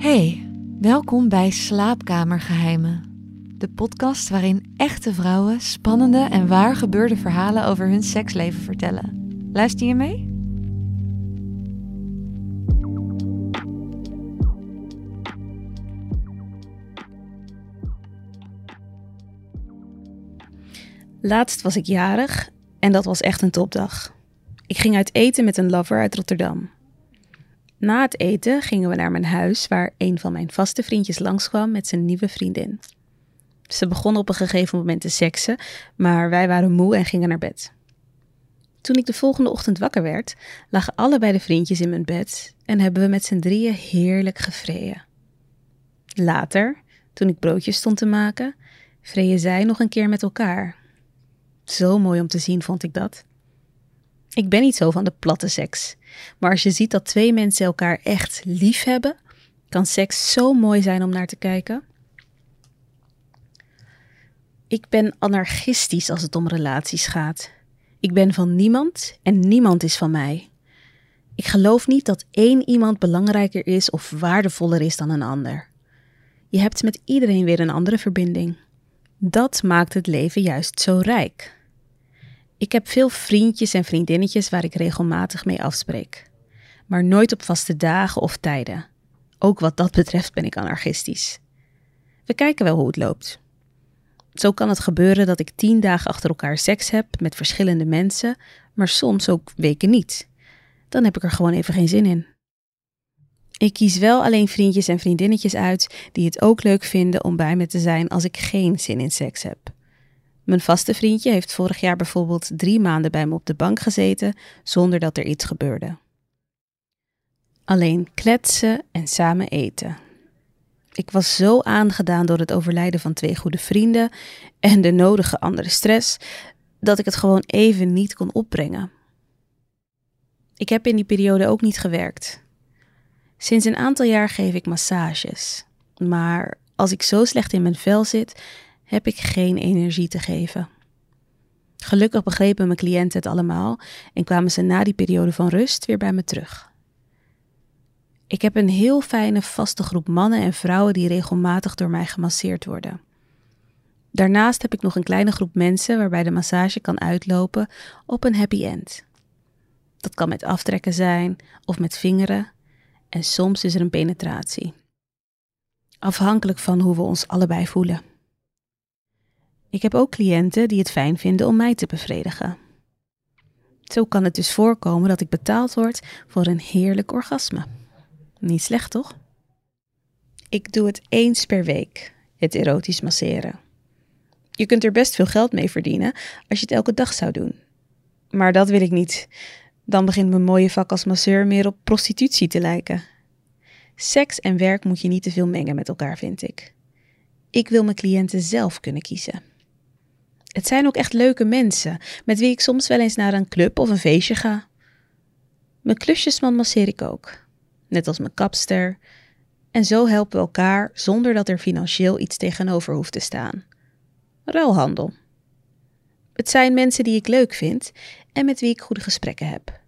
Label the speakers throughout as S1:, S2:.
S1: Hey, welkom bij Slaapkamergeheimen. De podcast waarin echte vrouwen spannende en waar gebeurde verhalen over hun seksleven vertellen. Luister je mee?
S2: Laatst was ik jarig en dat was echt een topdag. Ik ging uit eten met een lover uit Rotterdam. Na het eten gingen we naar mijn huis, waar een van mijn vaste vriendjes langskwam met zijn nieuwe vriendin. Ze begonnen op een gegeven moment te seksen, maar wij waren moe en gingen naar bed. Toen ik de volgende ochtend wakker werd, lagen allebei de vriendjes in mijn bed en hebben we met z'n drieën heerlijk gevreden. Later, toen ik broodjes stond te maken, vreden zij nog een keer met elkaar. Zo mooi om te zien vond ik dat. Ik ben niet zo van de platte seks. Maar als je ziet dat twee mensen elkaar echt lief hebben, kan seks zo mooi zijn om naar te kijken. Ik ben anarchistisch als het om relaties gaat. Ik ben van niemand en niemand is van mij. Ik geloof niet dat één iemand belangrijker is of waardevoller is dan een ander. Je hebt met iedereen weer een andere verbinding. Dat maakt het leven juist zo rijk. Ik heb veel vriendjes en vriendinnetjes waar ik regelmatig mee afspreek. Maar nooit op vaste dagen of tijden. Ook wat dat betreft ben ik anarchistisch. We kijken wel hoe het loopt. Zo kan het gebeuren dat ik tien dagen achter elkaar seks heb met verschillende mensen, maar soms ook weken niet. Dan heb ik er gewoon even geen zin in. Ik kies wel alleen vriendjes en vriendinnetjes uit die het ook leuk vinden om bij me te zijn als ik geen zin in seks heb. Mijn vaste vriendje heeft vorig jaar bijvoorbeeld drie maanden bij me op de bank gezeten zonder dat er iets gebeurde. Alleen kletsen en samen eten. Ik was zo aangedaan door het overlijden van twee goede vrienden en de nodige andere stress dat ik het gewoon even niet kon opbrengen. Ik heb in die periode ook niet gewerkt. Sinds een aantal jaar geef ik massages. Maar als ik zo slecht in mijn vel zit, heb ik geen energie te geven. Gelukkig begrepen mijn cliënten het allemaal en kwamen ze na die periode van rust weer bij me terug. Ik heb een heel fijne vaste groep mannen en vrouwen die regelmatig door mij gemasseerd worden. Daarnaast heb ik nog een kleine groep mensen waarbij de massage kan uitlopen op een happy end. Dat kan met aftrekken zijn of met vingeren en soms is er een penetratie. Afhankelijk van hoe we ons allebei voelen. Ik heb ook cliënten die het fijn vinden om mij te bevredigen. Zo kan het dus voorkomen dat ik betaald word voor een heerlijk orgasme. Niet slecht, toch? Ik doe het eens per week, het erotisch masseren. Je kunt er best veel geld mee verdienen als je het elke dag zou doen. Maar dat wil ik niet. Dan begint mijn mooie vak als masseur meer op prostitutie te lijken. Seks en werk moet je niet te veel mengen met elkaar, vind ik. Ik wil mijn cliënten zelf kunnen kiezen. Het zijn ook echt leuke mensen, met wie ik soms wel eens naar een club of een feestje ga. Mijn klusjesman masseer ik ook, net als mijn kapster. En zo helpen we elkaar zonder dat er financieel iets tegenover hoeft te staan. Ruilhandel. Het zijn mensen die ik leuk vind en met wie ik goede gesprekken heb.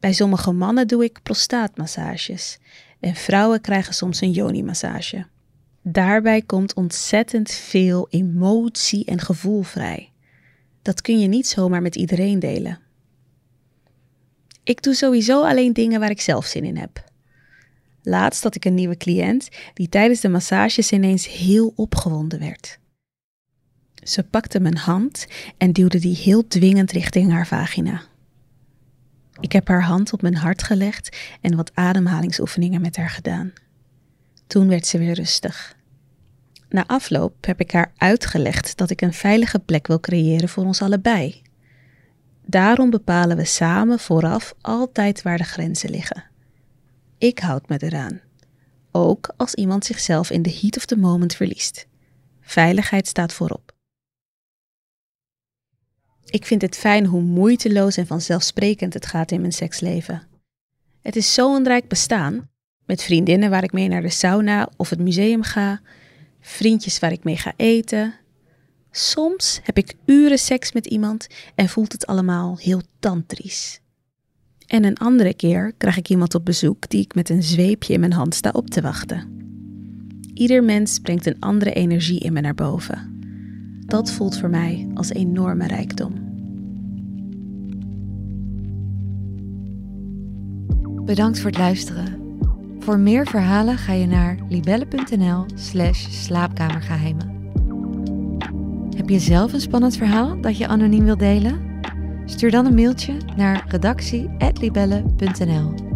S2: Bij sommige mannen doe ik prostaatmassages en vrouwen krijgen soms een yoni-massage. Daarbij komt ontzettend veel emotie en gevoel vrij. Dat kun je niet zomaar met iedereen delen. Ik doe sowieso alleen dingen waar ik zelf zin in heb. Laatst had ik een nieuwe cliënt die tijdens de massages ineens heel opgewonden werd. Ze pakte mijn hand en duwde die heel dwingend richting haar vagina. Ik heb haar hand op mijn hart gelegd en wat ademhalingsoefeningen met haar gedaan. Toen werd ze weer rustig. Na afloop heb ik haar uitgelegd dat ik een veilige plek wil creëren voor ons allebei. Daarom bepalen we samen vooraf altijd waar de grenzen liggen. Ik houd me eraan. Ook als iemand zichzelf in de heat of the moment verliest. Veiligheid staat voorop. Ik vind het fijn hoe moeiteloos en vanzelfsprekend het gaat in mijn seksleven. Het is zo'n rijk bestaan, met vriendinnen waar ik mee naar de sauna of het museum ga, vriendjes waar ik mee ga eten. Soms heb ik uren seks met iemand en voelt het allemaal heel tantrisch. En een andere keer krijg ik iemand op bezoek die ik met een zweepje in mijn hand sta op te wachten. Ieder mens brengt een andere energie in me naar boven. Dat voelt voor mij als enorme rijkdom.
S1: Bedankt voor het luisteren. Voor meer verhalen ga je naar libelle.nl/slash slaapkamergeheimen. Heb je zelf een spannend verhaal dat je anoniem wilt delen? Stuur dan een mailtje naar redactie.libelle.nl.